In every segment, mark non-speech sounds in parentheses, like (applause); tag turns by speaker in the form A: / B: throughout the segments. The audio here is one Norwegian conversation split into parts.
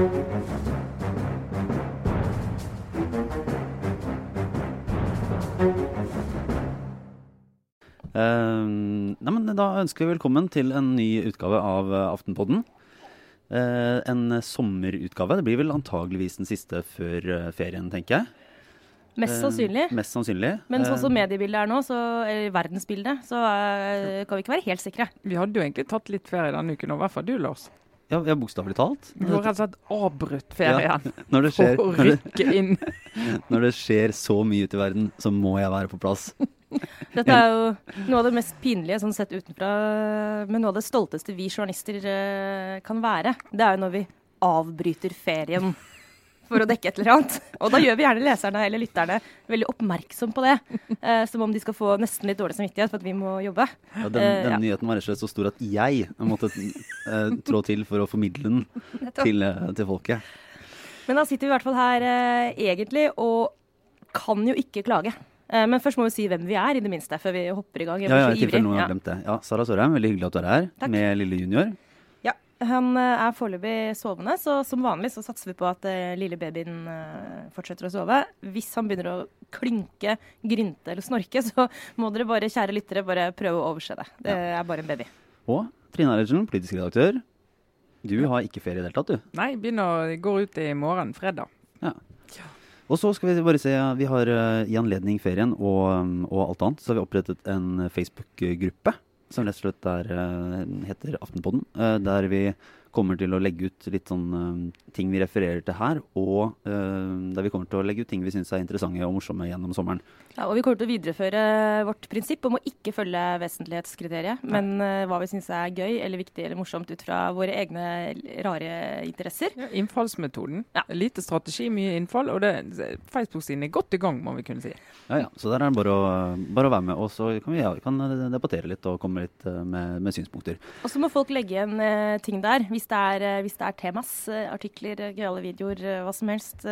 A: Uh, nei, men Da ønsker vi velkommen til en ny utgave av uh, Aftenpodden. Uh, en sommerutgave. Det blir vel antageligvis den siste før ferien, tenker jeg.
B: Mest sannsynlig.
A: mest sannsynlig.
B: Men sånn som mediebildet er nå, så, eller verdensbildet, så kan vi ikke være helt sikre.
C: Vi hadde jo egentlig tatt litt ferie denne uken, òg, i hvert fall du, Lars.
A: Ja, ja bokstavelig talt.
C: Du har rett og slett avbrutt ferien
A: ja, (laughs) når det skjer,
C: for å rykke inn. (laughs)
A: når det skjer så mye ute i verden, så må jeg være på plass. (laughs)
B: Dette er jo noe av det mest pinlige sånn sett utenfra, men noe av det stolteste vi journalister eh, kan være. Det er jo når vi avbryter ferien for å dekke et eller annet. (laughs) Og da gjør vi gjerne leserne eller lytterne veldig oppmerksom på det. Eh, som om de skal få nesten litt dårlig samvittighet for at vi må jobbe.
A: Ja, den, eh, den ja. nyheten var rett og slett så stor at jeg måtte eh, trå til for å formidle den til, eh, til, folket.
B: Men da sitter vi i hvert fall her eh, egentlig og kan jo ikke klage. Eh, men først må vi si hvem vi er, i det minste, før vi hopper i gang.
A: ja, ja, i tilfelle noen har glemt det. Ja, Sara Sørheim, veldig hyggelig at du er her Takk. med lille junior.
B: Han eh, er foreløpig sovende, så som vanlig så satser vi på at uh, lille babyen uh, fortsetter å sove. Hvis han begynner å klynke, grynte eller snorke, (laughs) så må dere bare, kjære lyttere, bare prøve å overse det. Det ja. er bare en baby.
A: Og Trine Eilertsen, politisk redaktør. Du har ikke ferie i det hele tatt, du?
C: Nei, begynner, å gå ut i morgen, fredag.
A: Ja. Og så skal vi bare se, vi har uh, i anledning ferien og, og, alt annet, så har vi opprettet en Facebook-gruppe som rett og slett der, uh, heter Aftenpodden. Uh, der vi kommer til å legge ut litt sånn uh, ting vi refererer til her, og uh, der vi kommer til å legge ut ting vi syns er interessante og morsomme gjennom sommeren.
B: Ja, og Vi kommer til å videreføre vårt prinsipp om å ikke følge vesentlighetskriteriet, ja. men uh, hva vi syns er gøy eller viktig eller morsomt ut fra våre egne rare interesser.
C: Ja, innfallsmetoden. Ja. Lite strategi, mye innfall. Og Facebook-siden er godt i gang, må vi kunne si.
A: Ja, ja. Så der er det bare å, bare å være med. Og så kan vi kan debattere litt og komme litt med, med synspunkter.
B: Og så må folk legge igjen ting der. Vi hvis det er, eh, hvis det er temas, eh, artikler, eh, gøyale videoer, hva som helst.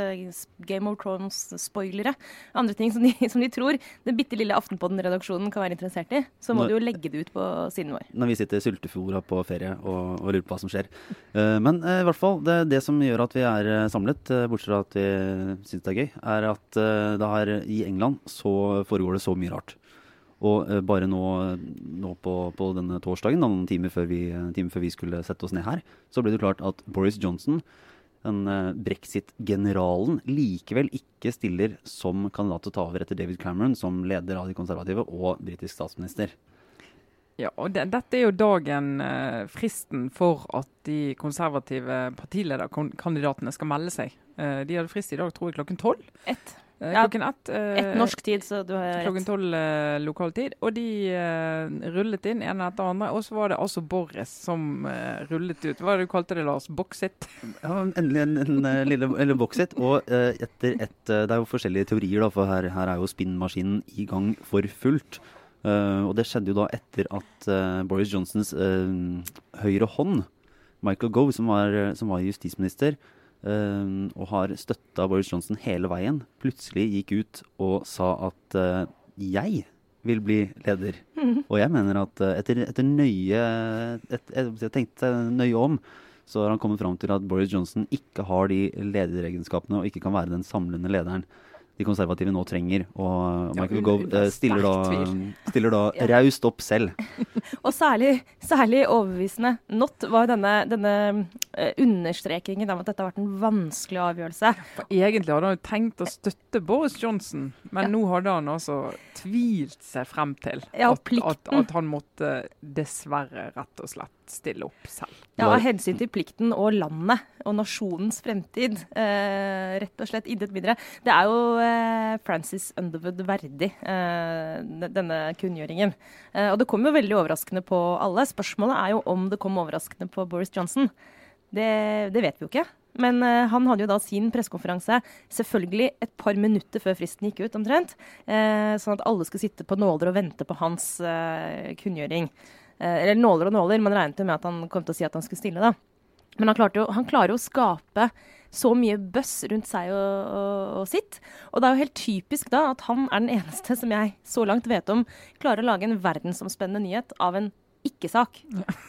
B: Game of Thrones-spoilere. Andre ting som de, (laughs) som de, tror den bitte lille Aftenpodden-redaksjonen kan være interessert i. Så må Når, du jo legge det ut på siden vår.
A: Når vi sitter sultefòra på ferie og, og, lurer på hva som skjer. Men i hvert fall, det, det, som gjør at vi er samlet, bortsett fra at vi syns det er gøy, er at det her i England så foregår det så mye rart. Og uh, bare nå, nå på, på, denne torsdagen, noen timer før, vi, time før vi skulle sette oss ned her, så ble det klart at Boris Johnson, den uh, brexit-generalen, likevel ikke stiller som kandidat til å ta over etter David Cameron som leder av de konservative og britisk statsminister.
C: Ja, og det, Dette er jo dagen, eh, fristen for at de konservative partilederkandidatene skal melde seg. Eh, de hadde frist i dag tror jeg klokken tolv.
B: Ett.
C: Eh, klokken ett.
B: Eh, ett norsk tid, så du har rett.
C: Klokken tolv eh, lokal tid. Og de eh, rullet inn en etter andre. Og så var det altså Boris som rullet ut. Hva var det du kalte det, Lars? Boxit? (laughs)
A: Ja, endelig en, en, en lille eller boxit. Og etter et Det er jo forskjellige teorier, da, for her, her er jo spinnmaskinen i gang for fullt. og det skjedde jo da etter at Boris Johnsons høyre hånd, Michael Gove, som var, som var justisminister, Uh, og har støtta Boris Johnson hele veien, plutselig gikk ut og sa at uh, jeg vil bli leder. Mm. Og jeg mener at uh, etter, etter, nøye et, et, Jeg tenkte nøye om, så har han kommet fram til at Boris Johnson ikke har de lederegenskapene og ikke kan være den samlende lederen de konservative nå trenger. Og Michael ja, Gove eh, stiller da, stiller da (laughs) ja. raust opp selv. (laughs)
B: og særlig, særlig, overbevisende not var denne, denne uh, understrekingen av at dette har vært en vanskelig avgjørelse.
C: For egentlig hadde han jo tenkt å støtte Boris Johnson, men ja. nå hadde han altså tvilt seg frem til at, at, at han måtte dessverre rett og slett stille opp selv.
B: Ja, Av hensyn til plikten og landet og nasjonens fremtid. Eh, rett og slett intet mindre. Det er jo eh, Francis Underwood verdig, eh, denne kunngjøringen. Eh, og det kom jo veldig overraskende på alle. Spørsmålet er jo om det kom overraskende på Boris Johnson. Det, det vet vi jo ikke. Men uh, han hadde jo da sin pressekonferanse selvfølgelig et par minutter før fristen gikk ut, omtrent. Uh, sånn at alle skulle sitte på nåler og vente på hans uh, kunngjøring. Eh, eller nåler og nåler, man regnet jo med at han kom til å si at han skulle stille, da. Men han, jo, han klarer jo å skape så mye bøss rundt seg og, og, og, sitt. Og det er jo helt typisk da at han er den eneste som jeg så langt vet om klarer å lage en verdensomspennende nyhet av en ikke-sak.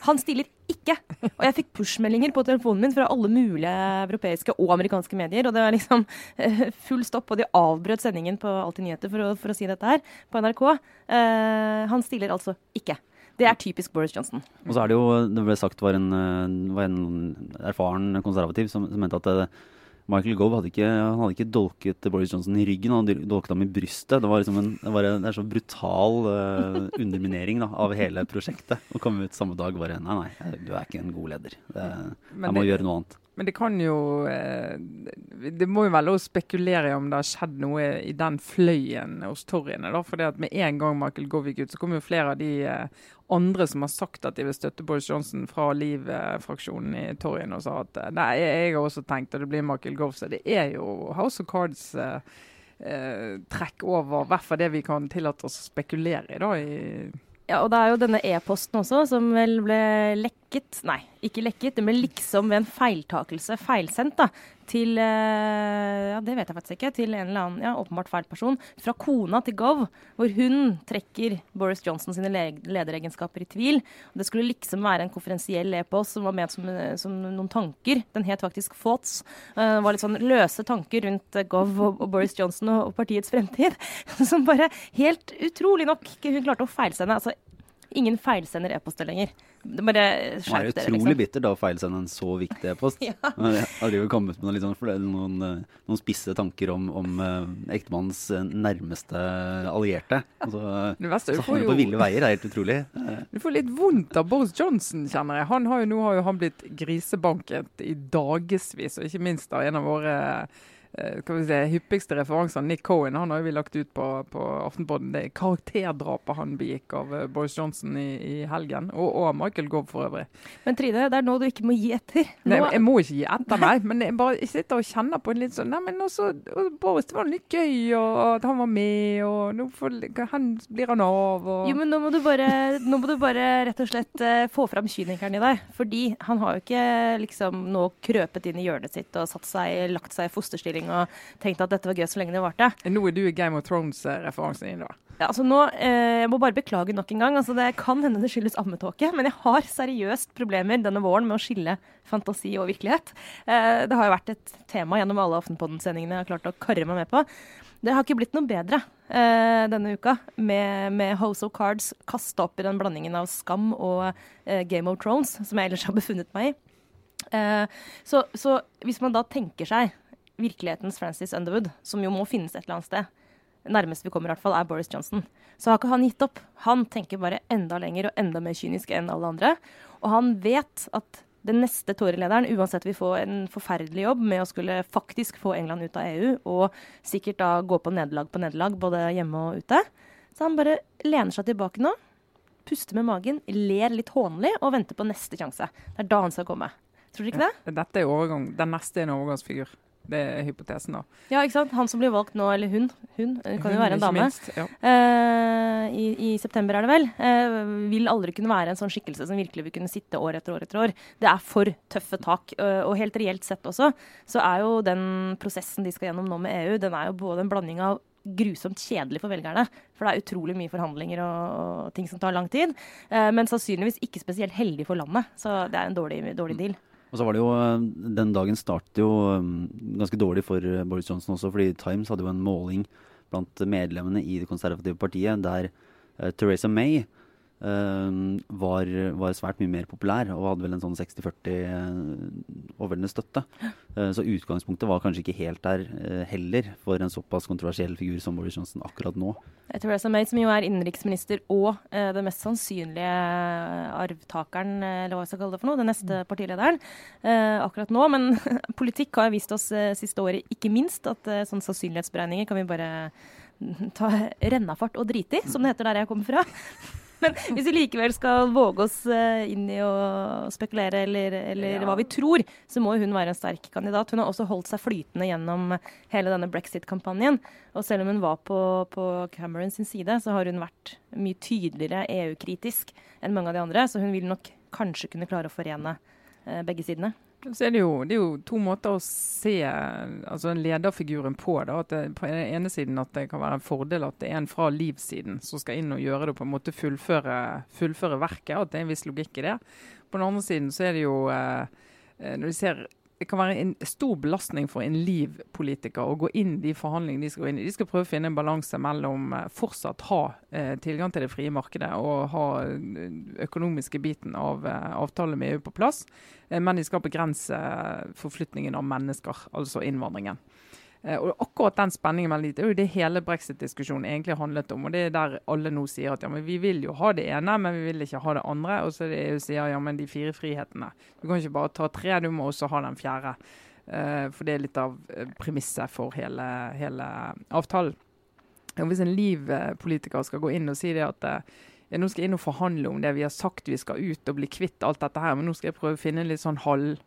B: Han stiller ikke. Og jeg fikk push-meldinger på telefonen min fra alle mulige europeiske og amerikanske medier. Og det var liksom uh, full stopp, og de avbrøt sendingen på Alltid nyheter for å, for å si dette her på NRK. Uh, han stiller altså ikke. Det er typisk Boris Johnson.
A: Og så er det jo, det ble sagt var en, var en erfaren konservativ som, som mente at det, Michael Gove hadde ikke, han hadde ikke dolket Boris Johnson i ryggen, han hadde dolket ham i brystet. Det var liksom en, det var en, det er så brutal uh, underminering da, av hele prosjektet. Å komme ut samme dag bare Nei, nei, du er ikke en god leder. Det, jeg må gjøre noe annet.
C: Men det kan jo eh, Det må jo være lov å spekulere om det har skjedd noe i den fløyen hos toryene. For med en gang Michael Gove gikk ut, så kom jo flere av de eh, andre som har sagt at de vil støtte Boris Johnson fra Liv-fraksjonen i torgene, og sa at eh, nei, jeg har også tenkt at det blir Michael Gove. Så det er jo House of Cards eh, trekk over, i hvert fall det vi kan tillate oss å spekulere i. da, i
B: ja, og det er jo denne e-posten også, som vel ble lekket Nei, ikke lekket. Ble liksom ved en feiltakelse feilsendt da, til eh, Ja, det vet jeg faktisk ikke. Til en eller annen ja, åpenbart feil person. Fra kona til Gov, hvor hun trekker Boris Johnson sine lederegenskaper i tvil. Det skulle liksom være en konferensiell e-post som var ment som, som, noen tanker. Den het faktisk Thoughts. Det uh, var litt sånn løse tanker rundt Gov og, og Boris Johnson og, og partiets fremtid. (laughs) Som bare helt utrolig nok hun klarte å feilsende. Altså, Ingen feilsender e-poster lenger. Det bare
A: skjerp dere, liksom. Det er utrolig bittert da å feilsende en så viktig e-post. (laughs) ja. Jeg har jo kommet med noen, sånn, noen, eh, noen, spisse tanker om, om uh, ektemannens eh, nærmeste allierte. Altså, verste, så han er på ville veier, det er helt utrolig.
C: Du får litt vondt av Boris Johnson, kjenner jeg. Han har jo, nå har jo han blitt grisebanket i dagevis, og ikke minst av en av våre Eh, se, hyppigste referansene. Nick Cohen han har vi lagt ut på, på Aftenpodden. Det er karakterdrapet han begikk av uh, Boris Johnson i, i helgen. Og, og, Michael Gove for øvrig.
B: Men Trine, det er nå du ikke må gi etter.
C: Nå... Nei, jeg må ikke gi etter, nei. Men jeg bare sitter og kjenner på en litt sånn Nei, men også Boris, det var litt gøy og, at han var med, og nå får, han, blir han av, og
B: Jo, men nå må du bare, nå må du bare rett og slett uh, få fram kynikeren i deg. Fordi han har jo ikke liksom nå krøpet inn i hjørnet sitt og satt seg, lagt seg i fosterstilling kjøring og tenkte at dette var gøy så lenge det varte.
C: Nå er du i Game of Thrones-referansen din, da?
B: Ja, altså nå, eh, Jeg må bare beklage nok en gang. altså Det kan hende det skyldes ammetåke, men jeg har seriøst problemer denne våren med å skille fantasi og virkelighet. Eh, det har jo vært et tema gjennom alle Aftenpodden-sendingene jeg har klart å karre meg med på. Det har ikke blitt noe bedre eh, denne uka med, med, House of Cards kasta opp i den blandingen av skam og eh, Game of Thrones, som jeg ellers har befunnet meg i. Eh, så, så, hvis man da tenker seg virkelighetens Francis Underwood, som jo må finnes et eller annet sted, nærmest vi kommer i hvert fall, er Boris Johnson. Så har ikke han gitt opp. Han tenker bare enda lenger og enda mer kynisk enn alle andre. Og han vet at den neste Tory-lederen, uansett vi får en forferdelig jobb med å skulle faktisk få England ut av EU, og sikkert da gå på nederlag på nederlag, både hjemme og ute, så han bare lener seg tilbake nå, puster med magen, ler litt hånlig og venter på neste sjanse. Det er da han skal komme. Tror du ikke det?
C: Dette er overgang. Den neste er en overgangsfigur. Det er hypotesen, da.
B: Ja, ikke sant. Han som blir valgt nå, eller hun, hun kan hun, jo være en dame, minst, ja. uh, i, i, september er det vel, uh, vil aldri kunne være en sånn skikkelse som virkelig vil kunne sitte år etter år etter år. Det er for tøffe tak. Uh, og helt reelt sett også, så er jo den prosessen de skal gjennom nå med EU, den er jo både en blanding av grusomt kjedelig for velgerne. For det er utrolig mye forhandlinger og, og ting som tar lang tid. men sannsynligvis ikke spesielt heldig for landet. Så det er en dårlig, dårlig deal.
A: Og så var det jo, eh, Den dagen startet jo eh, ganske dårlig for eh, Boris Johnson også, fordi Times hadde jo en måling blant medlemmene i det konservative partiet der Theresa May var, var, svært mye mer populær og hadde vel en sånn 60-40 uh, overveldende støtte. Uh, så utgangspunktet var kanskje ikke helt der heller for en såpass kontroversiell figur som Boris Johnson akkurat nå.
B: Theresa May, som jo er innenriksminister og den mest sannsynlige arvtakeren, eller hva jeg skal kalle det for noe, den neste partilederen partilederen akkurat nå. Men (laughs) politikk har vist oss siste året ikke minst at sånne sannsynlighetsberegninger kan vi bare ta rennafart og drite i, som det heter der jeg kommer fra. Men hvis vi likevel skal våge oss eh, inn i å spekulere, eller, eller ja. hva vi tror, så må hun være en sterk kandidat. Hun har også holdt seg flytende gjennom hele denne brexit-kampanjen. Og selv om hun var på, på Cameron sin side, så har hun vært mye tydeligere EU-kritisk enn mange av de andre. Så hun vil nok kanskje kunne klare å forene eh, begge sidene.
C: Så er det, jo, det er jo to måter å se altså lederfiguren på. Da, det, på den ene siden at det kan være en fordel at det er en fra livssiden som skal inn og gjøre det på en måte fullføre, fullføre verket. At det er en viss logikk i det. På den andre siden så er det jo eh, eh når vi ser det kan være en stor belastning for en Liv-politiker å gå inn de forhandlingene de skal gå inn i. De skal prøve å finne en balanse mellom eh, fortsatt ha eh, tilgang til det frie markedet og ha eh, økonomiske biten av eh, avtale med EU på plass, eh, men de skal begrense forflytningen av mennesker, altså innvandringen. Eh, og akkurat den spenningen mellom det er jo det hele brexit-diskusjonen egentlig handlet om. og Det er der alle nå sier at ja, men vi vil jo ha det ene, men vi vil ikke ha det andre. Og så er det EU sier ja, men de fire frihetene. Du kan ikke bare ta tre, du må også ha den fjerde. Uh, for det er litt av eh, premisset for hele, hele avtalen. Og hvis en Liv-politiker skal gå inn og si det at ja, nå skal jeg inn og forhandle om det vi har sagt vi skal ut og bli kvitt alt dette her, men nå skal jeg prøve å finne en litt sånn halv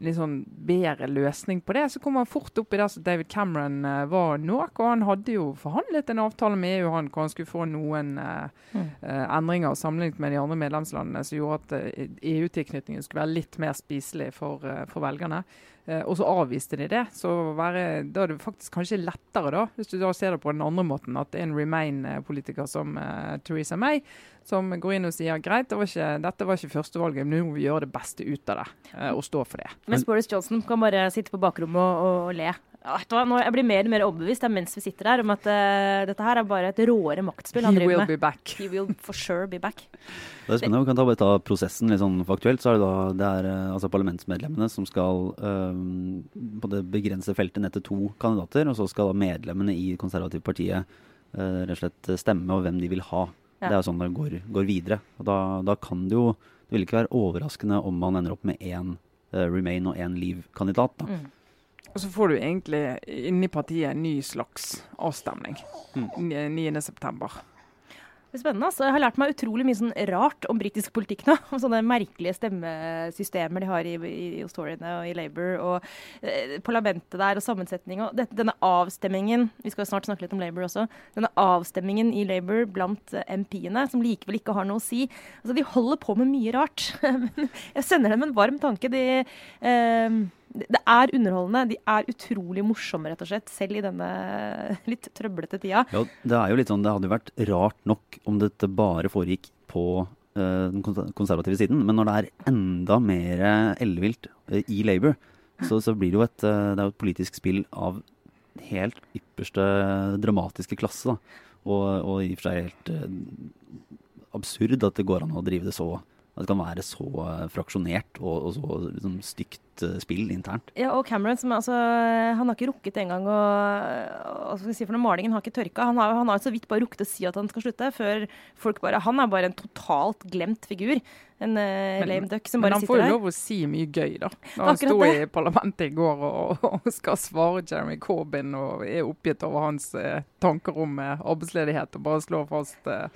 C: litt sånn bedre løsning på det, så kom han fort opp i det som David Cameron uh, var nå. Og han hadde jo forhandlet en avtale med EU han, hvor han skulle få noen uh, mm. uh, endringer sammenlignet med de andre medlemslandene som gjorde at EU-tilknytningen skulle være litt mer spiselig for, for velgerne. Eh, og så avviste de det. Så være, da er det faktisk kanskje lettere, da, hvis du da ser det på den andre måten, at det er en Remain-politiker som uh, Theresa May som går inn og sier greit, det var ikke, dette var ikke førstevalget, men nå må vi gjøre det beste ut av det uh, og stå for det.
B: Mens Boris Johnson kan bare sitte på bakrommet og, og, og le. Nå, jeg blir mer og mer overbevist mens vi sitter her om at uh, dette her er bare et råere maktspill
C: han He driver med. Be back.
B: He will for sure be back. (laughs)
A: Det er spennende. Vi kan ta, ta prosessen litt sånn faktuelt. Så er det da det er, uh, altså parlamentsmedlemmene som skal um, på det begrensede feltet ned til to kandidater. Og så skal da medlemmene i konservative partiet rett og slett stemme over hvem de vil ha. Ja. Det er sånn det går, går videre. Og da, da, kan det jo Det vil ikke være overraskende om man ender opp med én Remain og én Leave-kandidat. da. Mm.
C: Og så får du egentlig inni partiet en ny slags avstemning mm. 9.9.
B: Det er spennende. altså. Jeg har lært meg utrolig mye sånn rart om britisk politikk nå. Om sånne merkelige stemmesystemer de har i, i, i Toryene og i Labour. Og eh, parlamentet der og sammensetning. Og det, denne avstemmingen Vi skal snart snakke litt om Labour også. Denne avstemmingen i Labour blant eh, MP-ene, som likevel ikke har noe å si. Altså, De holder på med mye rart. (laughs) jeg sender dem en varm tanke. De eh, det er underholdende. De er utrolig morsomme, rett og slett. Selv i denne (laughs) litt trøblete tida.
A: Ja, det er jo litt sånn, det hadde jo vært rart nok om dette bare foregikk på uh, den konservative siden. Men når det er enda mer ellevilt uh, i Labour, så, så, blir det jo et, uh, det er et politisk spill av helt ypperste dramatiske klasse. Da. Og, og i og for seg helt absurd at det går an å drive det så at det kan være så fraksjonert og, og så liksom, stygt Eh, spill internt.
B: Ja, og Cameron som, altså, han har ikke rukket engang å altså, si, for når Malingen har ikke tørka. Han har, han har så vidt bare rukket å si at han skal slutte, før folk bare Han er bare en totalt glemt figur. En uh, lame duck som bare sitter der. Men han
C: får jo lov å si mye gøy, da. Når han sto i parlamentet i går og, (laughs) og, skal svare Jeremy Corbyn og er oppgitt over hans uh, tanker om uh, arbeidsledighet, og bare slår fast uh,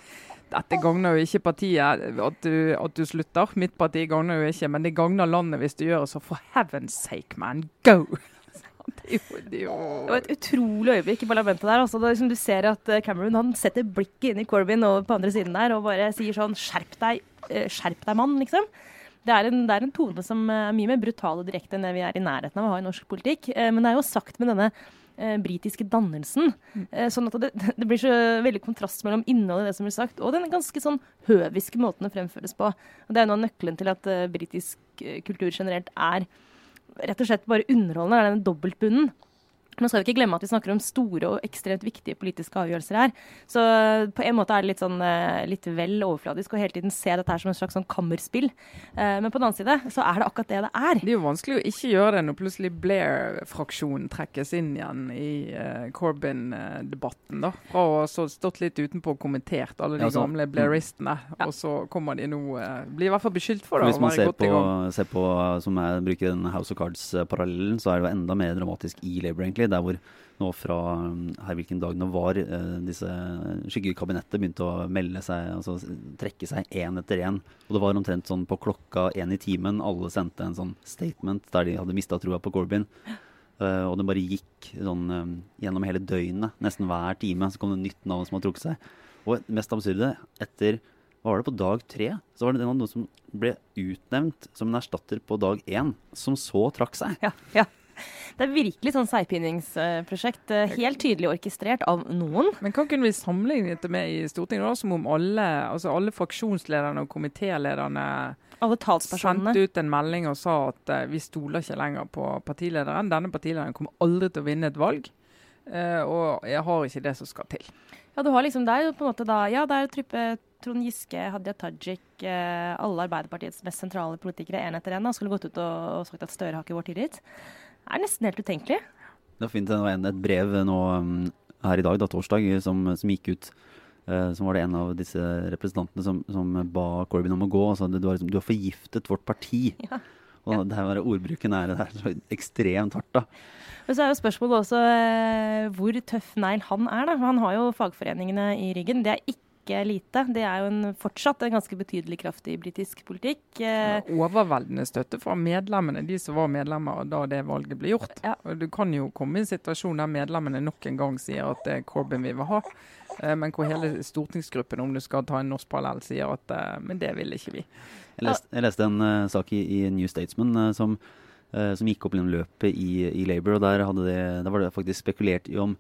C: dette gagner jo ikke partiet at du, at du, slutter. Mitt parti gagner jo ikke, men det gagner landet hvis du gjør det. Så for heaven's sake, man, go! (laughs)
B: Det, var et utrolig øyeblikk i parlamentet der. Altså, liksom du ser at eh, Cameron han setter blikket inn i Corbyn og på andre siden der og bare sier sånn Skjerp deg, eh, skjerp deg, mann, liksom. Det er, en, det er, en, tone som er mye mer brutal og direkte enn det vi er i nærheten av å ha i norsk politikk. Eh, men det er jo sagt med denne eh, britiske dannelsen. Mm. Eh, sånn at det, (laughs) det, blir så veldig kontrast mellom innholdet i det som blir sagt, og den ganske sånn høviske måten det fremføres på. Og Det er noe av nøkkelen til at eh, britisk eh, kultur generelt er rett og slett bare underholdende. Er den dobbeltbunnen. Nå skal vi ikke glemme at vi snakker om store og ekstremt viktige politiske avgjørelser her. Så på en måte er det litt, sånn, eh, litt vel overfladisk å hele tiden se dette her som en slags sånn kammerspill. Eh, men på den annen side så er det akkurat det det er.
C: Det er jo vanskelig å ikke gjøre det når plutselig Blair-fraksjonen trekkes inn igjen i uh, Corbyn-debatten. da. Fra å ha stått litt utenpå og kommentert alle de ja, så, gamle Blairistene, ja. og så kommer de nå uh, Blir i hvert fall beskyldt for det.
A: Hvis man ser på, ser på, som jeg bruker den House of Cards-parallellen, så er det jo enda mer dramatisk i Labour, egentlig der hvor nå fra um, her hvilken dag det var, eh, disse skyggekabinettet begynte å melde seg, altså trekke seg én etter én. Og det var omtrent sånn på klokka én i timen. Alle sendte en sånn statement der de hadde mista trua på Corbyn. Uh, og det bare gikk sånn um, gjennom hele døgnet. Nesten hver time så kom det nytt navn som hadde trukket seg. Og mest absurde, etter hva var det på dag tre, så var det noen som ble utnevnt som en erstatter på dag én, som så trakk seg.
B: Ja, ja. (laughs) Det er virkelig sånn seigpiningsprosjekt. eh, Helt tydelig orkestrert av noen.
C: Men hva kunne vi sammenligne det med i Stortinget? da, Som om alle, altså alle fraksjonslederne og komitélederne
B: Alle talspersonene.
C: sendte ut en melding og sa at uh, vi stoler ikke lenger på partilederen. Denne partilederen kommer aldri til å vinne et valg. uh, og jeg har ikke det som skal til.
B: Ja, du har liksom, det er jo på en måte da, ja, det er jo tryppe Trond Giske, Hadia Tajik, alle Arbeiderpartiets mest sentrale politikere en etter en da, skulle gått ut og sagt at Støre har ikke vår tillit. Er nesten helt utenkelig.
A: Det var fint, det var en, et brev nå um, her i dag, da, torsdag, som, som gikk ut. Uh, som var det en av disse representantene som, som ba Corbyn om å gå. og sa du, har liksom, du har forgiftet vårt parti. (laughs)
B: Ja.
A: Og det her ordbruken er, det er så ekstremt hardt, da.
B: Men så er jo spørsmålet også uh, hvor tøff negl han er. da. Han har jo fagforeningene i ryggen. Det er ikke lite. Det er jo en, fortsatt en ganske betydelig kraft i britisk politikk. Ja,
C: Overveldende støtte fra medlemmene, de som var medlemmer da det valget ble gjort.
B: Ja.
C: Du kan jo komme i en situasjon der medlemmene nok en gang sier at det er Corbyn vi vil ha, eh, men hvor hele stortingsgruppen, om du skal ta en norsk parallell, sier at eh, men det vil ikke vi.
A: Jeg leste, jeg leste en uh, sak i, i New Statesman uh, som, uh, som gikk opp gjennom løpet i, i Labour, og der, hadde det, der var det faktisk spekulert i om,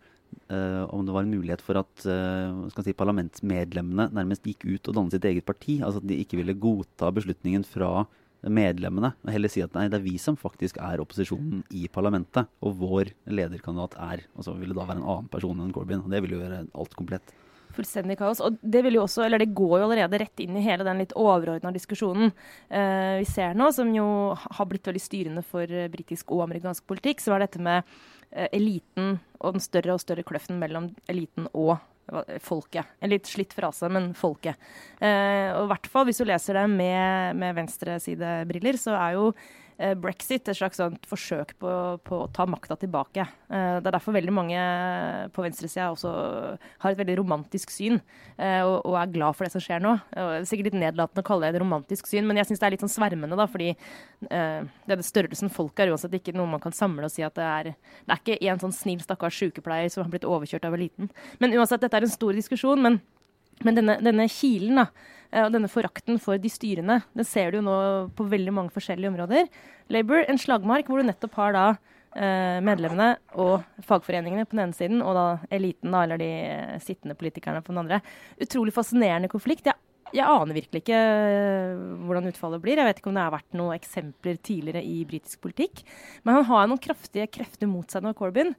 A: eh, om det var en mulighet for at uh, si, parlamentsmedlemmene nærmest gikk ut og dannet sitt eget parti. Altså at de ikke ville godta beslutningen fra medlemmene, og heller si at nei, det er vi som faktisk er opposisjonen i parlamentet, og vår lederkandidat er Og så ville det da være en annen person enn Corbyn. og Det ville jo gjøre alt komplett.
B: Fullstendig kaos. Og det, vil jo også, eller det går jo allerede rett inn i hele den litt overordna diskusjonen eh, vi ser nå, som jo har blitt veldig styrende for eh, britisk og amerikansk politikk, som er dette med eliten og den større og større kløften mellom eliten og folket. En litt slitt frase, men folket. Eh, og i hvert fall hvis du leser det med, med venstresidebriller, så er jo eh, brexit et slags forsøk på, på å ta makta tilbake. Eh, det er derfor veldig mange på venstresida også har et veldig romantisk syn eh, og, og er glad for det som skjer nå. Det er sikkert litt nedlatende å kalle det et romantisk syn, men jeg syns det er litt sånn svermende, da, fordi eh, denne størrelsen folk er uansett ikke noe man kan samle og si at det er Det er ikke en sånn snill, stakkars sykepleier som har blitt overkjørt av eliten. Men uansett, dette er en stor diskusjon. men men denne, denne kilen da, eh, og denne forakten for de styrende, den ser du jo nå på veldig mange forskjellige områder. Labour, en slagmark hvor du nettopp har da eh, medlemmene og fagforeningene på den ene siden, og da eliten, da, eller de eh, sittende politikerne på den andre. Utrolig fascinerende konflikt. Jeg, jeg aner virkelig ikke hvordan utfallet blir. Jeg vet ikke om det har vært noen eksempler tidligere i britisk politikk. Men han har noen kraftige krefter mot seg nå, Corbyn.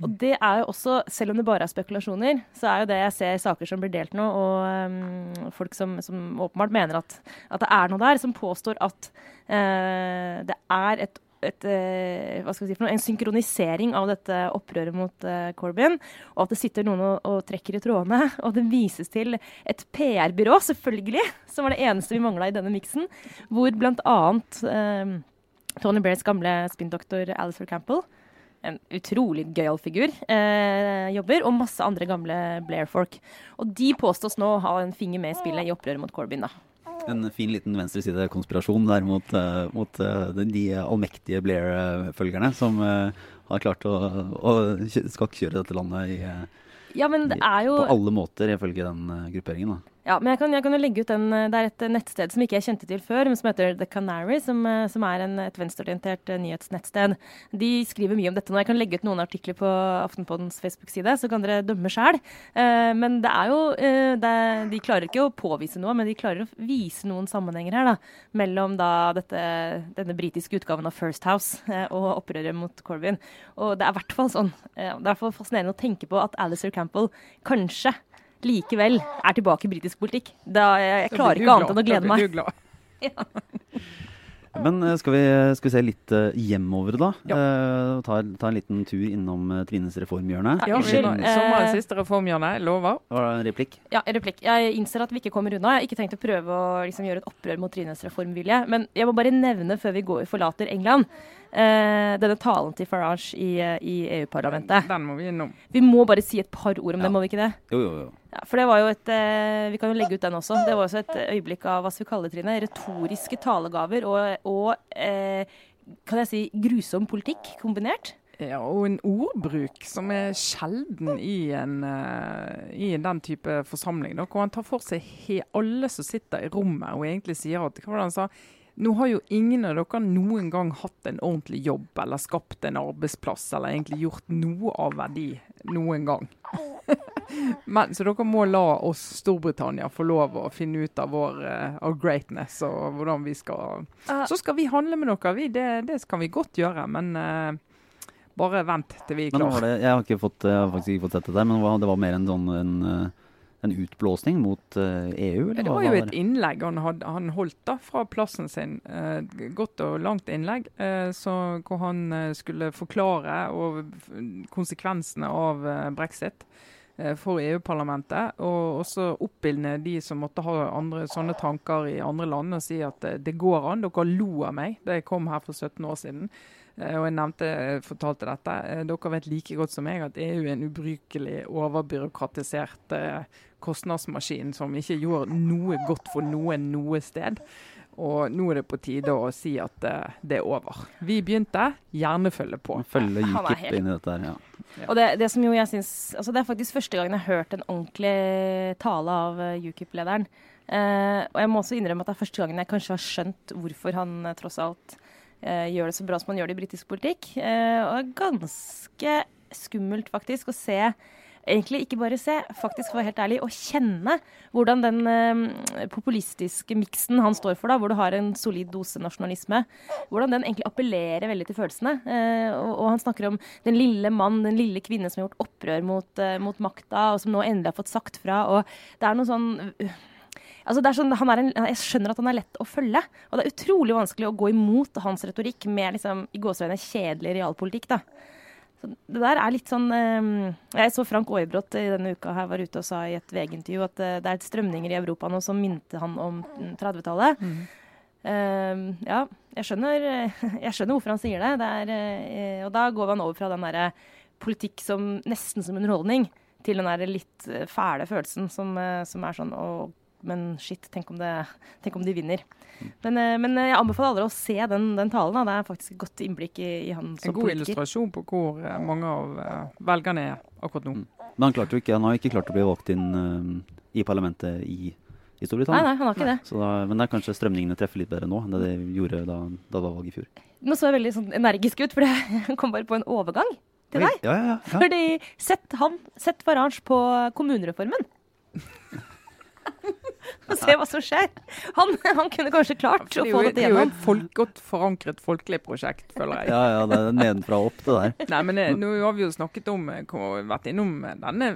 B: Og det er jo også, selv om det bare er spekulasjoner, så er jo det jeg ser i saker som blir delt nå, og um, folk som, som åpenbart mener at, at det er noe der, som påstår at uh, det er et, et eh, si noe, en synkronisering av dette opprøret mot uh, Corbyn, og at det sitter noen og, og trekker i trådene. (laughs) Og det vises til et PR-byrå, selvfølgelig, som var det eneste vi mangla i denne miksen, hvor bl.a. Uh, Tony Blairs gamle spinndoktor Alistair Campbell en utrolig gøyal figur, eh, jobber, og masse andre gamle Blair-folk. Og de påstås nå å ha en finger med i spillet i opprøret mot Corbyn, da.
A: En fin liten venstresidekonspirasjon der mot, uh, mot uh, de, allmektige Blair-følgerne som uh, har klart å, å skakkjøre dette landet i,
B: Ja, men det jo
A: på alle måter, ifølge den grupperingen. da.
B: Ja, men jeg kan, jeg kan jo legge ut den, Det er et nettsted som ikke jeg kjente til før, men som heter The Canary, som, eh, som er en, et venstreorientert eh, nyhetsnettsted. De skriver mye om dette nå. Jeg kan legge ut noen artikler på Aftenpodens Facebook-side, så kan dere dømme sjæl. Eh, men det er jo eh, det, De klarer ikke å påvise noe, men de klarer å vise noen sammenhenger her da, mellom da dette, denne britiske utgaven av First House eh, og opprøret mot Corbyn. Og det er i hvert fall sånn, eh, det er i fascinerende å tenke på at Alistair Campbell kanskje likevel er tilbake i britisk politikk. Da, jeg, jeg klarer ikke annet enn å glede
C: Da
B: meg.
C: blir du glad. (laughs)
A: Men eh, skal vi, skal vi se litt eh, hjemover, da?
C: Ja.
A: Uh, ta, ta en liten tur innom Trines reformhjørne.
B: Ja, unnskyld.
C: Sommerens siste reformhjørne, lover.
A: Var det en replikk?
B: Ja, en replikk. Jeg innser at vi ikke kommer unna. Jeg har ikke tenkt å prøve å liksom, gjøre et opprør mot Trines reformvilje. Men jeg må bare nevne før vi går, forlater England, denne talen til Farage i, eh, i EU-parlamentet.
C: Den må vi innom.
B: Vi må bare si et par ord om
A: Ja.
B: det, må vi ikke det?
A: Jo, jo, jo.
B: Ja, for det var jo et eh, Vi kan jo legge ut den også. Det var også et øyeblikk av hva skal vi kalle det, Trine? Retoriske talegaver og, og eh, kan jeg si grusom politikk kombinert.
C: Ja, og en ordbruk som er sjelden i, en, uh, i den type forsamling. Da, hvor han tar for seg alle som sitter i rommet og egentlig sier at hva var det han sa? Nå har jo ingen av dere noen gang hatt en ordentlig jobb eller skapt en arbeidsplass eller egentlig gjort noe av verdi noen gang. (laughs) Men, så dere må la oss Storbritannia få lov å finne ut av vår uh, greatness og hvordan vi skal Så skal vi handle med dere, vi. Det, det skal vi godt gjøre. Men uh, bare vent til vi er klare.
A: Jeg har, jeg har faktisk ikke fått sett det der, men det var mer en sånn en, eh, en utblåsning mot uh, EU?
C: Eller? Det var jo et innlegg han, had, han holdt da fra plassen sin. Uh, godt og langt innlegg. Uh, så, hvor han skulle forklare konsekvensene av brexit for EU-parlamentet. Og også oppildne de som måtte ha andre, sånne tanker i andre land, og si at det går an. Dere lo av meg da jeg kom her for 17 år siden. Eh, og jeg nevnte, eh, fortalte dette. Eh, dere vet like godt som meg at EU er en ubrukelig, overbyråkratisert kostnadsmaskin som ikke gjør noe godt for noen noe sted. Og nå er det på tide å si at det er over. Vi begynte, gjerne følge på.
A: Følge UKIP inn i dette her, ja.
B: ja. Og det, det, som jo jeg synes, altså det er faktisk første gangen jeg har hørt en ordentlig tale av UKIP-lederen. Uh, og jeg må også innrømme at det er første gangen jeg kanskje har skjønt hvorfor han uh, tross alt uh, gjør det så bra som man gjør det i britisk politikk. Uh, og det er ganske skummelt faktisk å se Egentlig ikke bare se, faktisk for å være helt ærlig, å kjenne hvordan den eh, populistiske miksen han står for, da, hvor du har en solid dose nasjonalisme, hvordan den egentlig appellerer veldig til følelsene. Og, og, han snakker om den lille mann, den lille kvinne som har gjort opprør mot, mot makta, og som nå endelig har fått sagt fra. og det er noe sånn Altså er sånn, han er en, jeg skjønner at han er lett å følge. Og det er utrolig vanskelig å gå imot hans retorikk med liksom, i gåseøyne kjedelig realpolitikk. da. Så det der er litt sånn um, Jeg så Frank Aarebrot i denne uka her var ute og sa i et VG-intervju at uh, det er et strømninger i Europa nå som minte han om 30-tallet. Mm. Um, ja, jeg skjønner, (laughs) jeg skjønner, hvorfor han sier det. det er, uh, og da går han over fra den derre politikk som nesten som underholdning, til den der litt fæle følelsen som, uh, som er sånn å men shit, tenk om, det, tenk om de vinner. Men, eh, men, jeg anbefaler alle å se den, den talen. Da. Det er faktisk et godt innblikk i, i han
C: som politiker. En god politiker. illustrasjon på hvor eh, mange av velgerne er akkurat nå. Mm.
A: Men han, klarte jo ikke, han har ikke klart å bli valgt inn uh, i parlamentet i, i Storbritannia.
B: Nei, nei, han har ikke det.
A: Da, men det er kanskje strømningene treffer litt bedre nå enn det de gjorde da, da det var valg i fjor.
B: Nå så jeg veldig sånn energisk ut, for (laughs) jeg kom bare på en overgang til deg.
A: Ja, ja, ja,
B: Fordi sett han, sett Farage på kommunereformen. (laughs) (laughs) og se hva som skjer. Han, han kunne kanskje klart å få dette gjennom.
C: Det er jo et folk, godt forankret folkelig prosjekt, føler jeg.
A: Ja, ja, det er nedenfra og opp, det der. (laughs)
C: Nei, men eh, nå har vi jo snakket om, og vært innom denne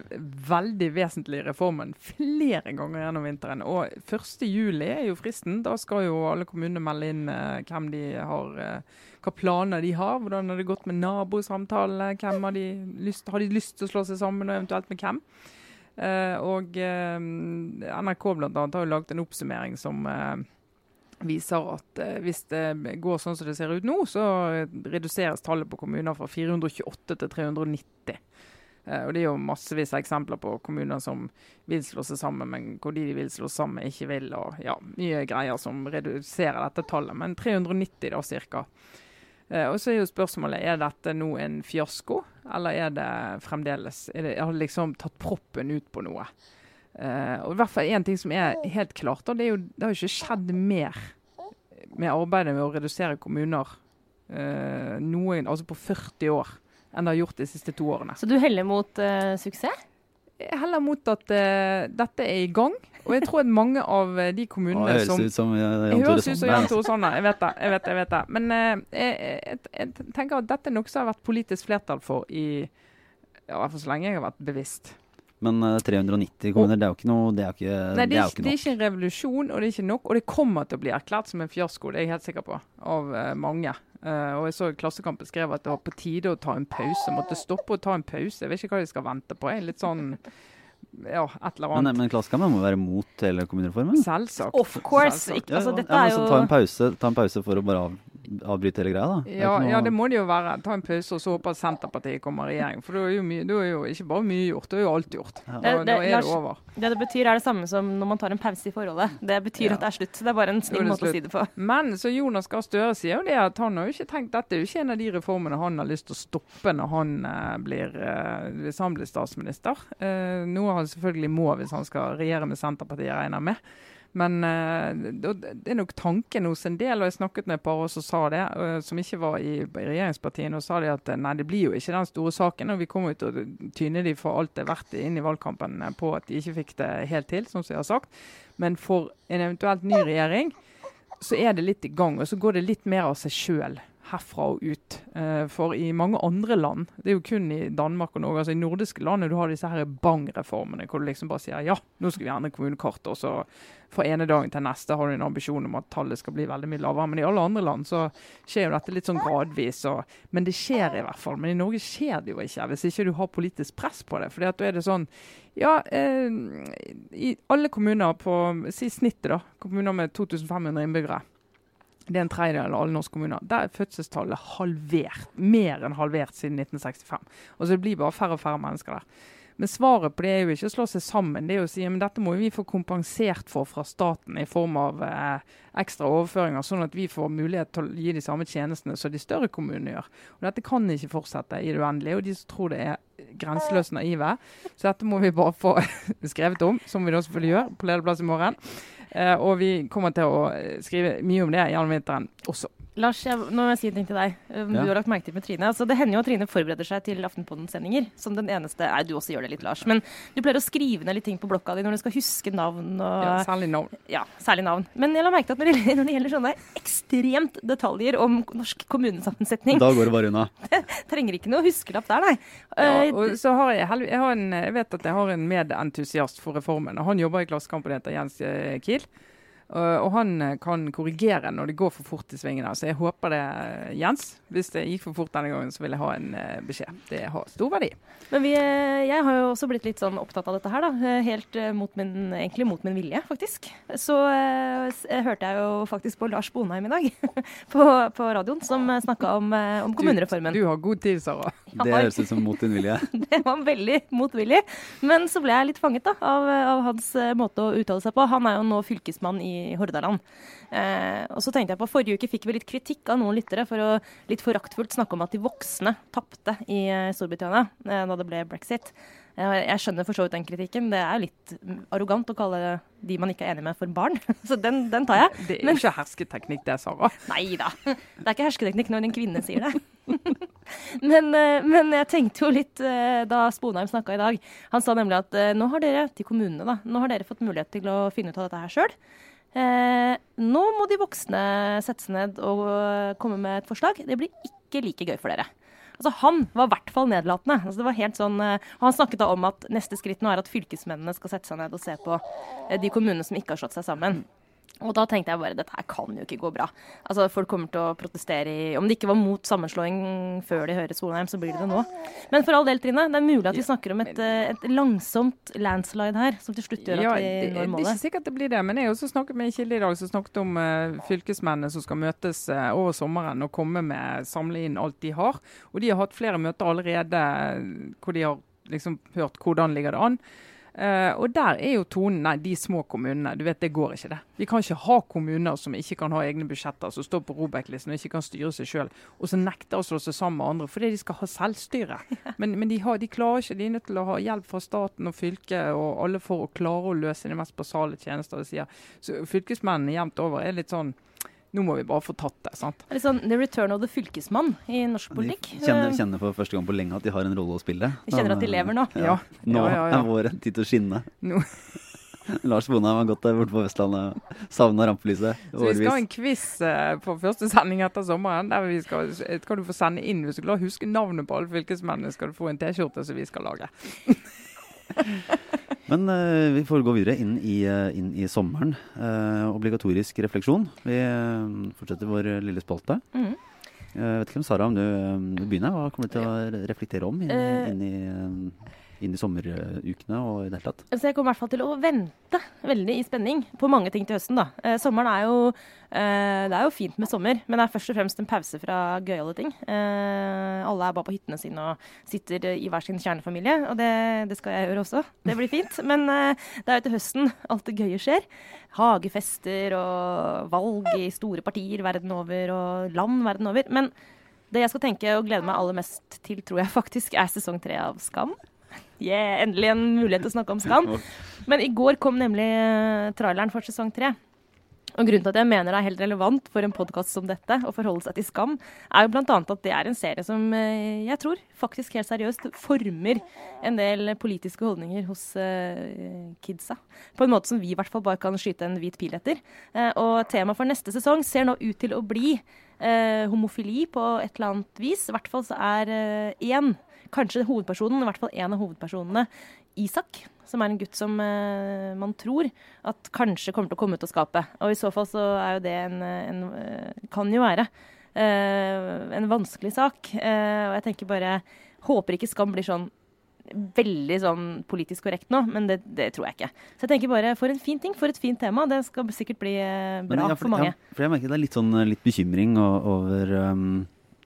C: veldig vesentlige reformen flere ganger gjennom vinteren. Og 1.7 er jo fristen. Da skal jo alle kommunene melde inn uh, hvem de har uh, hva planer de har. Hvordan har det gått med nabosamtalene? Har de har de lyst til å slå seg sammen, og eventuelt med hvem? Uh, og uh, NRK blant annet har jo laget en oppsummering som uh, viser at hvis det går sånn som det ser ut nå, så reduseres tallet på kommuner fra 428 til 390. og Det er jo massevis av eksempler på kommuner som vil slå seg sammen, men hvor de vil slå seg sammen, ikke vil. og ja, Mye greier som reduserer dette tallet. Men 390 da, ca. Eh, og så er jo spørsmålet er dette nå en fiasko, eller er det fremdeles er det, Har det liksom tatt proppen ut på noe? Uh, og i hvert fall én ting som er helt klart, og det, er jo, det har jo ikke skjedd mer med arbeidet med å redusere kommuner uh, noen, altså på 40 år enn det har gjort de siste to årene.
B: Så du heller mot uh, suksess?
C: Jeg heller mot at dette er i gang. Og jeg tror at mange av eh, de kommunene som
A: Høres ut som
C: Jan Tore Sanner. jeg vet det. jeg vet det, jeg vet det. Men uh, jeg, jeg, jeg, tenker at dette er noe som har vært politisk flertall for i ja, hvert fall så lenge jeg har vært bevisst.
A: Men uh, 390 kommuner, det er jo ikke noe Det er, ikke,
C: Nei, det
A: er,
C: er ikke, det er ikke en revolusjon, og det er ikke nok. Og det kommer til å bli erklært som en fiasko, det er jeg helt sikker på, av mange. Uh, og jeg så Klassekampen skrev at det var på tide å ta en pause. Måtte stoppe å ta en pause. Jeg vet ikke hva de skal vente på. Jeg er litt sånn ja, et eller annet.
A: Men, men Klassekampen må være mot hele kommunereformen?
C: Selvsagt.
B: Of course. Selvsagt. Ikke, altså,
A: ja, ja. ja, så ta en, pause, ta en pause for å bare avbryte hele greia, da?
C: Ja,
A: ikke noe-
C: ja, det må det jo være. Ta en pause og så håpe at Senterpartiet kommer i regjering. For da er er jo ikke bare mye gjort, da er jo alt gjort.
A: Ja.
C: Da,
B: Det- det-
C: da er
B: Lars-
C: det over.
B: Det det betyr, er det samme som når man tar en pause i forholdet. Det betyr
C: Ja.
B: at det er slutt. Det er bare en snill
C: det
B: måte å si det på.
C: Men så Jonas Gahr Støre sier jo det at han har jo ikke tenkt dette er jo ikke en av de reformene han har lyst til å stoppe når han eh, blir, eh, hvis han blir statsminister. Eh, noe han selvfølgelig må hvis han skal regjere med Senterpartiet, regner jeg med. Men eh, det det er nok tanken hos en del, og jeg snakket med et par som sa det, eh, som ikke var i, i regjeringspartiene, og sa de at eh, nei, det blir jo ikke den store saken. Og vi kommer jo til å tyne de for alt det er verdt inn i valgkampen på at de ikke fikk det helt til, som jeg har sagt. Men for en eventuelt ny regjering så er det litt i gang, og så går det litt mer av seg sjøl herfra og ut. Eh, for i mange andre land, det er jo kun i Danmark og Norge, altså i nordiske land, du har disse her bang-reformene, hvor du liksom bare sier ja, nå skal vi endre kommunekartet, og så fra ene dagen til neste har du en ambisjon om at tallet skal bli veldig mye lavere. Men i alle andre land så skjer jo dette litt sånn gradvis. Og, men det skjer i hvert fall. Men i Norge skjer det jo ikke, hvis ikke du har politisk press på det. fordi at da er det sånn ja, eh, i alle kommuner på Si snittet, da. Kommuner med 2500 innbyggere. Det er en tredjedel av alle norske kommuner. Der er fødselstallet halvert. Mer enn halvert siden 1965. Og så det blir bare færre og færre mennesker der. Men svaret på det er jo ikke å slå seg sammen. Det er jo å si men dette må vi få kompensert for fra staten i form av eh, ekstra overføringer, sånn at vi får mulighet til å gi de samme tjenestene som de større kommunene gjør. Og Dette kan ikke fortsette i det uendelige. Og de som tror det er grenseløst naive. Så dette må vi bare få (laughs) skrevet om, som vi da selvfølgelig gjør på lederplass i morgen. Eh, og vi kommer til å eh, skrive mye om det gjennom vinteren også.
B: Lars, jeg, nå må jeg si en ting til deg. Du
A: Ja.
B: Har lagt merke til med Trine. Altså, det hender jo at Trine forbereder seg til Aftenposten-sendinger. Som den eneste Nei, du også gjør det litt, Lars. Men du pleier å skrive ned litt ting på blokka di når du skal huske navn og
C: Ja, særlig navn.
B: Ja, særlig navn. Men jeg la merke til at når det, når det gjelder sånne ekstremt detaljer om norsk kommunesammensetning,
A: Da går det bare unna. (laughs)
B: trenger ikke noe huskelapp der, nei.
C: Ja,
B: Eh,
C: og så har jeg, jeg, har en, jeg vet at jeg har en medentusiast for reformen. og Han jobber i Klassekampen, heter Jens eh, Kiel. Og, han eh, kan korrigere når det går for fort i svingene. Så jeg håper det, eh, Jens. Hvis det gikk for fort denne gangen, så vil jeg ha en eh, beskjed. Det har stor verdi.
B: Men vi, jeg har jo også blitt litt sånn opptatt av dette her, da. Helt mot min, egentlig mot min vilje, faktisk. Så jeg hørte jeg jo faktisk på Lars Bonheim i dag, (laughs) på, på radioen, som snakka om, om kommunereformen.
C: Du, du har god tid, Sara. (laughs)
A: Det høres ut som mot din vilje. (laughs)
B: Det var veldig motvillig. Men så ble jeg litt fanget da, av, av hans måte å uttale seg på. Han er jo nå fylkesmann i Hordaland. Eh, og så tenkte jeg på, Forrige uke fikk vi litt kritikk av noen lyttere for å litt foraktfullt snakke om at de voksne tapte i eh, Storbritannia eh, da det ble brexit. Eh, jeg skjønner for så vidt den kritikken. Det er litt mm, arrogant å kalle de man ikke er enig med, for barn. (laughs) så den, den tar jeg.
C: Det er ikke hersketeknikk, det, Sara. (laughs)
B: Nei da. Det er ikke hersketeknikk når en kvinne sier det. (laughs) men, eh, men jeg tenkte jo litt eh, da Sponheim snakka i dag. Han sa nemlig at nå har dere til kommunene da, nå har dere fått mulighet til å finne ut av dette her sjøl. Eh, nå må de voksne sette seg ned og eh, komme med et forslag. Det blir ikke like gøy for dere. Altså Han var i hvert fall nedlatende. Altså sånn, eh, Han snakket da om at neste skritt nå er at fylkesmennene skal sette seg ned og se på eh, de kommunene som ikke har slått seg sammen. Og da tenkte jeg bare dette her kan jo ikke gå bra. Altså Folk kommer til å protestere i Om de ikke var mot sammenslåing før de hører Solheim, så blir de det nå. Men for all del, Trine, det er mulig at vi snakker om et, eh, et langsomt landslide her, som til slutt gjør at vi
C: når målet
B: det
C: er ikke sikkert det blir det. Men jeg har også snakket med Kilde i dag som snakket om uh, fylkesmennene som skal møtes uh, over sommeren og komme med, samle inn alt de har. Og de har hatt flere møter allerede hvor de har liksom hørt hvordan ligger det an. Eh, og der er jo tonen Nei, de små kommunene. Du vet, det går ikke, det. Vi kan ikke ha kommuner som ikke kan ha egne budsjetter, som står på Robek-listen og ikke kan styre seg sjøl, og som nekter å slå seg sammen med andre fordi de skal ha selvstyre. (laughs) Men, men de, har, de klarer ikke. De er nødt til å ha hjelp fra staten og fylket og alle for å klare å løse de mest basale tjenester. de sier. Så fylkesmennene jevnt over er litt sånn Nå må vi bare få tatt det. sant?
B: Det er litt sånn The return of the fylkesmann i norsk
A: De
B: politikk.
A: kjenner,
B: Eh,
A: kjenner for første gang på lenge at de har en rolle å spille.
B: De kjenner at de lever nå.
A: Ja. Nå
C: Ja, ja, ja.
A: er vår tid til å skinne.
C: Nå. (laughs)
A: Lars Bonheim har gått borte på Vestlandet, savna rampelyset
C: Så vi skal ha en quiz eh, på første sending etter sommeren. der vi skal, skal du få sende inn Hvis du klarer å huske navnet på alle fylkesmennene, skal du få en T-skjorte som vi skal lage. (laughs)
A: Men uh, vi får gå videre inn i, eh, inn i sommeren. Uh, obligatorisk refleksjon. Vi uh, fortsetter vår lille spalte.
B: Mm.
A: Jeg vet ikke om Sara, om du, du begynner? Hva kommer du til å reflektere om inn, i- inn i inn i sommerukene og i det hele tatt?
B: Så jeg kommer i hvert fall til å vente veldig i spenning på mange ting til høsten. da. Eh, sommeren er jo eh, Det er jo fint med sommer, men det er først og fremst en pause fra gøyale ting. Eh, alle er bare på hyttene sine og sitter i hver sin kjernefamilie, og det, det skal jeg gjøre også. Det blir fint. (laughs) Men eh, det er jo til høsten alt det gøye skjer. Hagefester og valg i store partier verden over og land verden over. Men det jeg skal tenke og glede meg aller mest til, tror jeg faktisk er sesong tre av Skam. Yeah, endelig en mulighet til å snakke om Skam. Men i går kom nemlig eh, traileren for sesong tre. Og Grunnen til at jeg mener det er helt relevant for en podkast som dette å forholde seg til Skam, er jo bl.a. at det er en serie som eh, jeg tror faktisk helt seriøst former en del politiske holdninger hos uh, kidsa. På en måte som vi i hvert fall bare kan skyte en hvit pil etter. Uh, og temaet for neste sesong ser nå ut til å bli uh, homofili på et eller annet vis. I hvert fall så er én, kanskje hovedpersonen, i hvert fall en av hovedpersonene, Isak, som er en gutt som uh, man tror at kanskje kommer til å komme ut av skapet. Og i så fall så er jo det en, en uh, Kan jo være uh, en vanskelig sak. og jeg tenker bare Håper ikke Skam blir sånn veldig sånn politisk korrekt nå, men det, det, tror jeg ikke. Så jeg tenker bare for en fin ting, for et fint tema. Det skal sikkert bli bra
A: ja,
B: for, for, mange.
A: Ja, for jeg merker det er litt sånn litt bekymring over um,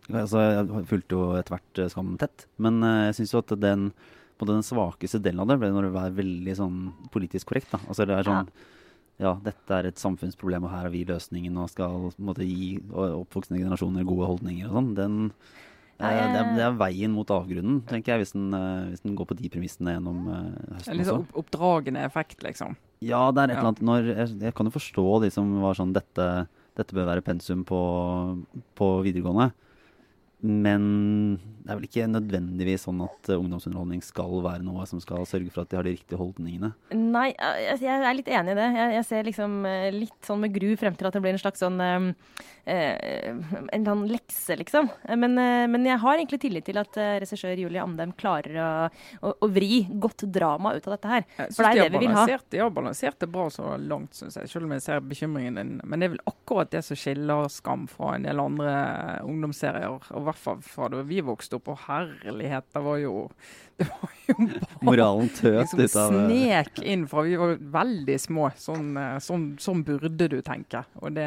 A: altså Jeg fulgte jo etter hvert Skam tett, men jeg syns jo at den på den svakeste delen av det ble når det var veldig sånn politisk korrekt. da. Altså det er sånn ja. ja. dette er et samfunnsproblem, og her har vi løsningen, og skal måte, gi oppvoksende generasjoner gode holdninger og sånn. Den ja, jeg... det, er, det, er, veien mot avgrunnen, tenker jeg, hvis den, eh, hvis den går på de premissene gjennom høsten.
C: En liksom opp, oppdragende effekt, liksom?
A: Ja, det er et eller annet når, jeg, jeg, kan jo forstå de som var sånn dette, dette bør være pensum på, på videregående. Men det er vel ikke nødvendigvis sånn at uh, ungdomsunderholdning skal være noe som skal sørge for at de har de riktige holdningene?
B: Nei, jeg, jeg er litt enig i det. Jeg, jeg ser liksom uh, litt sånn med gru frem til at det blir en slags sånn eh, En sånn lekse, liksom. Men, men, jeg har egentlig tillit til at regissør Julie Amdem klarer å, å, å, vri godt drama ut av dette her.
C: For det er det vi vil ha. De har balansert det bra så langt, syns jeg. Selv om jeg ser bekymringen din. Men det er vel akkurat det som skiller Skam fra en del andre ungdomsserier. og hvert fall fra da vi vokste opp. Og herlighet, det var jo, det var jo
A: bare, Moralen tøt
C: liksom, ut av Snek inn fra vi var veldig små. Sånn, sånn, sånn burde du tenke. Og det,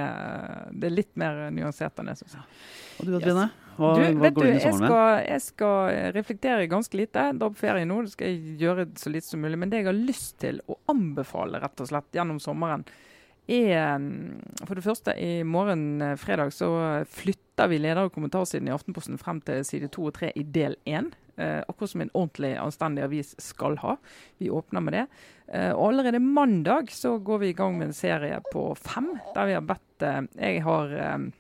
C: det, er litt mer nyansert enn det, syns jeg.
A: Og du, Trine? Hva,
C: du,
A: hva
C: går du inn i sommeren med? Jeg skal reflektere ganske lite. Da på ferie nå. Det skal jeg gjøre så lite som mulig. Men det jeg har lyst til å anbefale rett og slett gjennom sommeren, er for det første i morgen eh, fredag så flytter vi leder- og kommentarsiden i Aftenposten frem til side to og tre i del én. Eh, akkurat som en ordentlig anstendig avis skal ha. Vi åpner med det. Eh, og allerede mandag så går vi i gang med en serie på fem, der vi har bedt eh, Jeg har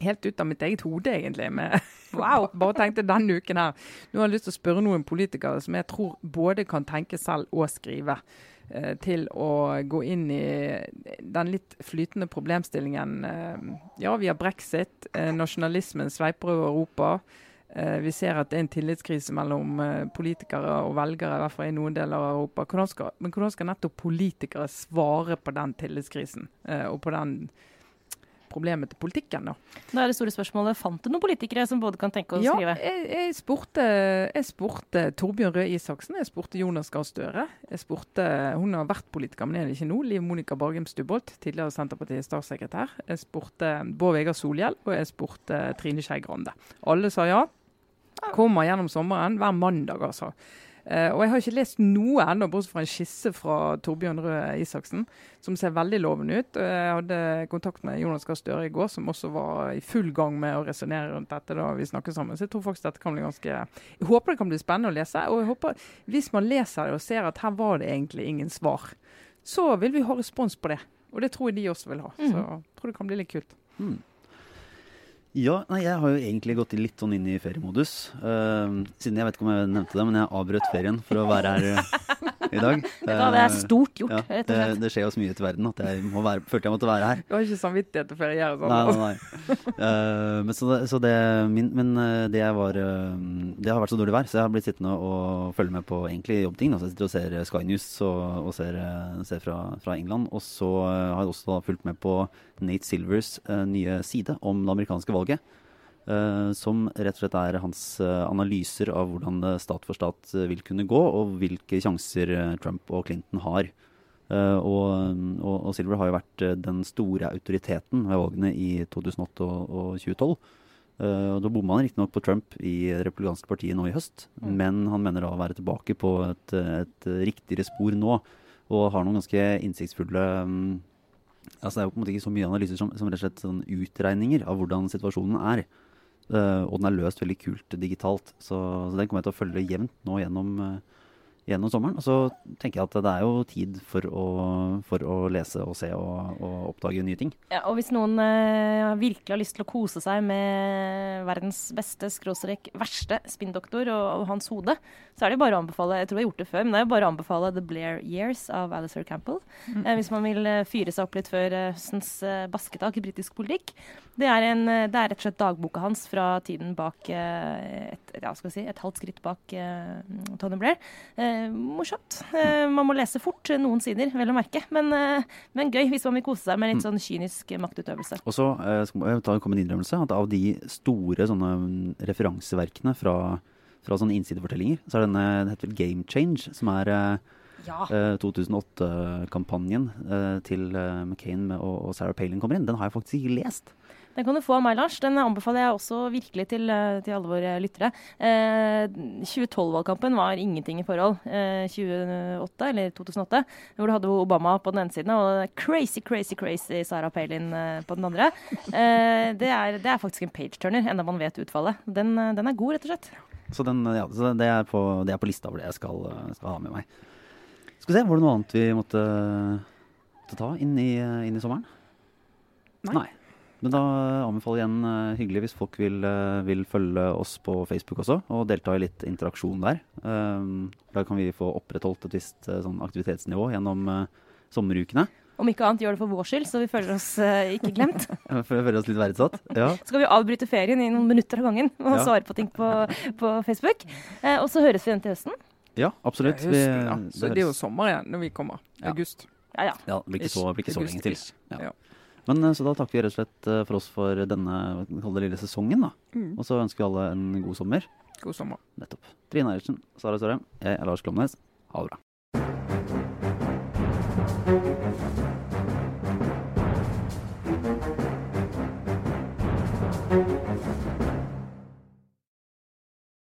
C: helt ut av mitt eget hode, egentlig. Med, (laughs) wow, (laughs) bare tenkte denne uken her. Nå har jeg lyst til å spørre noen politikere som jeg tror både kan tenke selv og skrive. Eh, til å gå inn i den litt flytende problemstillingen. Eh, ja, vi har brexit. Eh, nasjonalismen sveiper over Europa. Vi ser at det er en tillitskrise mellom politikere og velgere, i hvert fall i noen deler av Europa. Hvordan skal, men hvordan skal nettopp politikere svare på den tillitskrisen og på den problemet til politikken. Da.
B: Da er det store spørsmålet, Fant du noen politikere som både kan tenke
C: ja,
B: skrive?
C: Ja, jeg, jeg, spurte, jeg spurte Torbjørn Røe Isaksen, jeg spurte Jonas Gahr Støre. Jeg spurte, Hun har vært politiker, men er det ikke nå. Liv Monica Bargem Stubholt, tidligere Senterpartiets statssekretær. Jeg spurte Bård Vegar Solhjell, og jeg spurte Trine Skei Grande. Alle sa ja. Kommer gjennom sommeren hver mandag, altså. Uh, og jeg har ikke lest noe ennå, bortsett fra en skisse fra Torbjørn Røe Isaksen, som ser veldig lovende ut. Jeg hadde kontakt med Jonas Gahr Støre i går, som også var i full gang med å resonnere rundt dette da vi snakket sammen. Så jeg tror faktisk dette kan bli ganske Jeg håper det kan bli spennende å lese. Og jeg håper, hvis man leser det og ser at her var det egentlig ingen svar, så vil vi ha respons på det. Og det tror jeg de også vil ha. Mm. Så jeg tror det kan bli litt kult. Mm.
A: Ja, nei, jeg har jo egentlig gått litt sånn inn i feriemodus. Uh, siden jeg vet ikke om jeg nevnte det, men jeg avbrøt ferien for å være her uh, i dag.
B: Ja, (laughs) det er stort gjort, ja,
A: rett og slett. Det, det, skjer jo så mye ute i verden at jeg må være, følte jeg måtte være her.
C: Du har ikke samvittighet til å gjøre
A: sånn? Nei, nei, nei. uh, men så, det, så det, min, men det var Det har vært så dårlig vær, så jeg har blitt sittende og følge med på egentlig jobbting. Da. Så jeg sitter og ser Sky News og, og ser, ser fra, fra, England. Og så har jeg også fulgt med på Nate Silvers nye side om det amerikanske valget. Uh, som rett og slett er hans uh, analyser av hvordan stat for stat vil kunne gå, og hvilke sjanser Trump og Clinton har. Og, og, og, Silver har jo vært den store autoriteten ved valgene i 2008 og, og 2012. Uh, da bomma han riktignok på Trump i Det republikanske partiet nå i høst, mm. men han mener da å være tilbake på et, et, riktigere spor nå, og har noen ganske innsiktsfulle um, altså Det er jo på en måte ikke så mye analyser som, som rett og slett sånn utregninger av hvordan situasjonen er. Uh, og den er løst veldig kult digitalt, så, så den kommer jeg til å følge jevnt nå gjennom uh, gjennom sommeren. Og så tenker jeg at det er jo tid for å, for å lese og se og, og, oppdage nye ting.
B: Ja, og hvis noen eh, virkelig har lyst til å kose seg med verdens beste, skråstrek verste spinndoktor og, og, hans hode, så er det bare å anbefale jeg tror jeg har gjort det før, men det er jo bare å anbefale The Blair Years av Alistair Campbell. Mm. Eh, hvis man vil uh, fyre seg opp litt før høstens basketak i britisk politikk. Det er, en, det er, rett og slett dagboka hans fra tiden bak et, ja, si, et halvt skritt bak Tony Blair Eh, morsomt. Eh, man må lese fort eh, noen sider, vel å merke. Men, men, gøy hvis man vil kose seg med litt mm. sånn kynisk maktutøvelse.
A: Og så skal jeg ta en innrømmelse at av de store sånne referanseverkene fra, fra sånne innsidefortellinger, så er denne det heter vel Game Change, som er ja. 2008-kampanjen til McCain og, og Sarah Palin kommer inn. Den har jeg faktisk ikke lest.
B: Den kan du få av meg, Lars. Den anbefaler jeg også virkelig til, eh, til alle våre lyttere. Eh, 2012-valgkampen var ingenting i forhold. Eh, 2008, eller 2008, hvor du hadde Obama på den ene siden og crazy, crazy, crazy Sarah Palin eh, på den andre. Eh, det er, det, er, faktisk en page-turner, enda man vet utfallet. Den, eh, den, er god, rett og slett.
A: Så, den, ja, så det, er på, det, er på, lista over det jeg skal, skal, ha med meg. Skal vi se, Var det noe annet vi måtte, måtte ta inn i, inn i sommeren?
C: Nei. Nei.
A: Men da anbefaler jeg igjen uh, hyggelig hvis folk vil, uh, vil, følge oss på Facebook også, og delta i litt interaksjon der. Um, da kan vi få opprettholdt et visst uh, sånn aktivitetsnivå gjennom sommerukene.
B: Om ikke annet gjør det for vår skyld, så vi føler oss ikke glemt. (laughs)
A: for føler føle oss litt verdsatt, ja.
B: Så skal vi avbryte ferien i noen minutter av gangen og ja. svare på ting på, på Facebook. og så høres vi igjen til høsten.
A: Ja, absolutt.
C: Ja, høsten, ja. Så det er jo sommer igjen når vi kommer. August.
A: Ja, ja. ja det blir ikke så, blir ikke så lenge til. Ja. Men eh, Så da takker vi rett og slett eh, for oss for denne det lille sesongen. da. Mm. Og så ønsker vi alle en god sommer.
C: God sommer.
A: Nettopp. Trine Eilertsen, Sara Sørheim, jeg er Lars Klomnes. Ha det bra.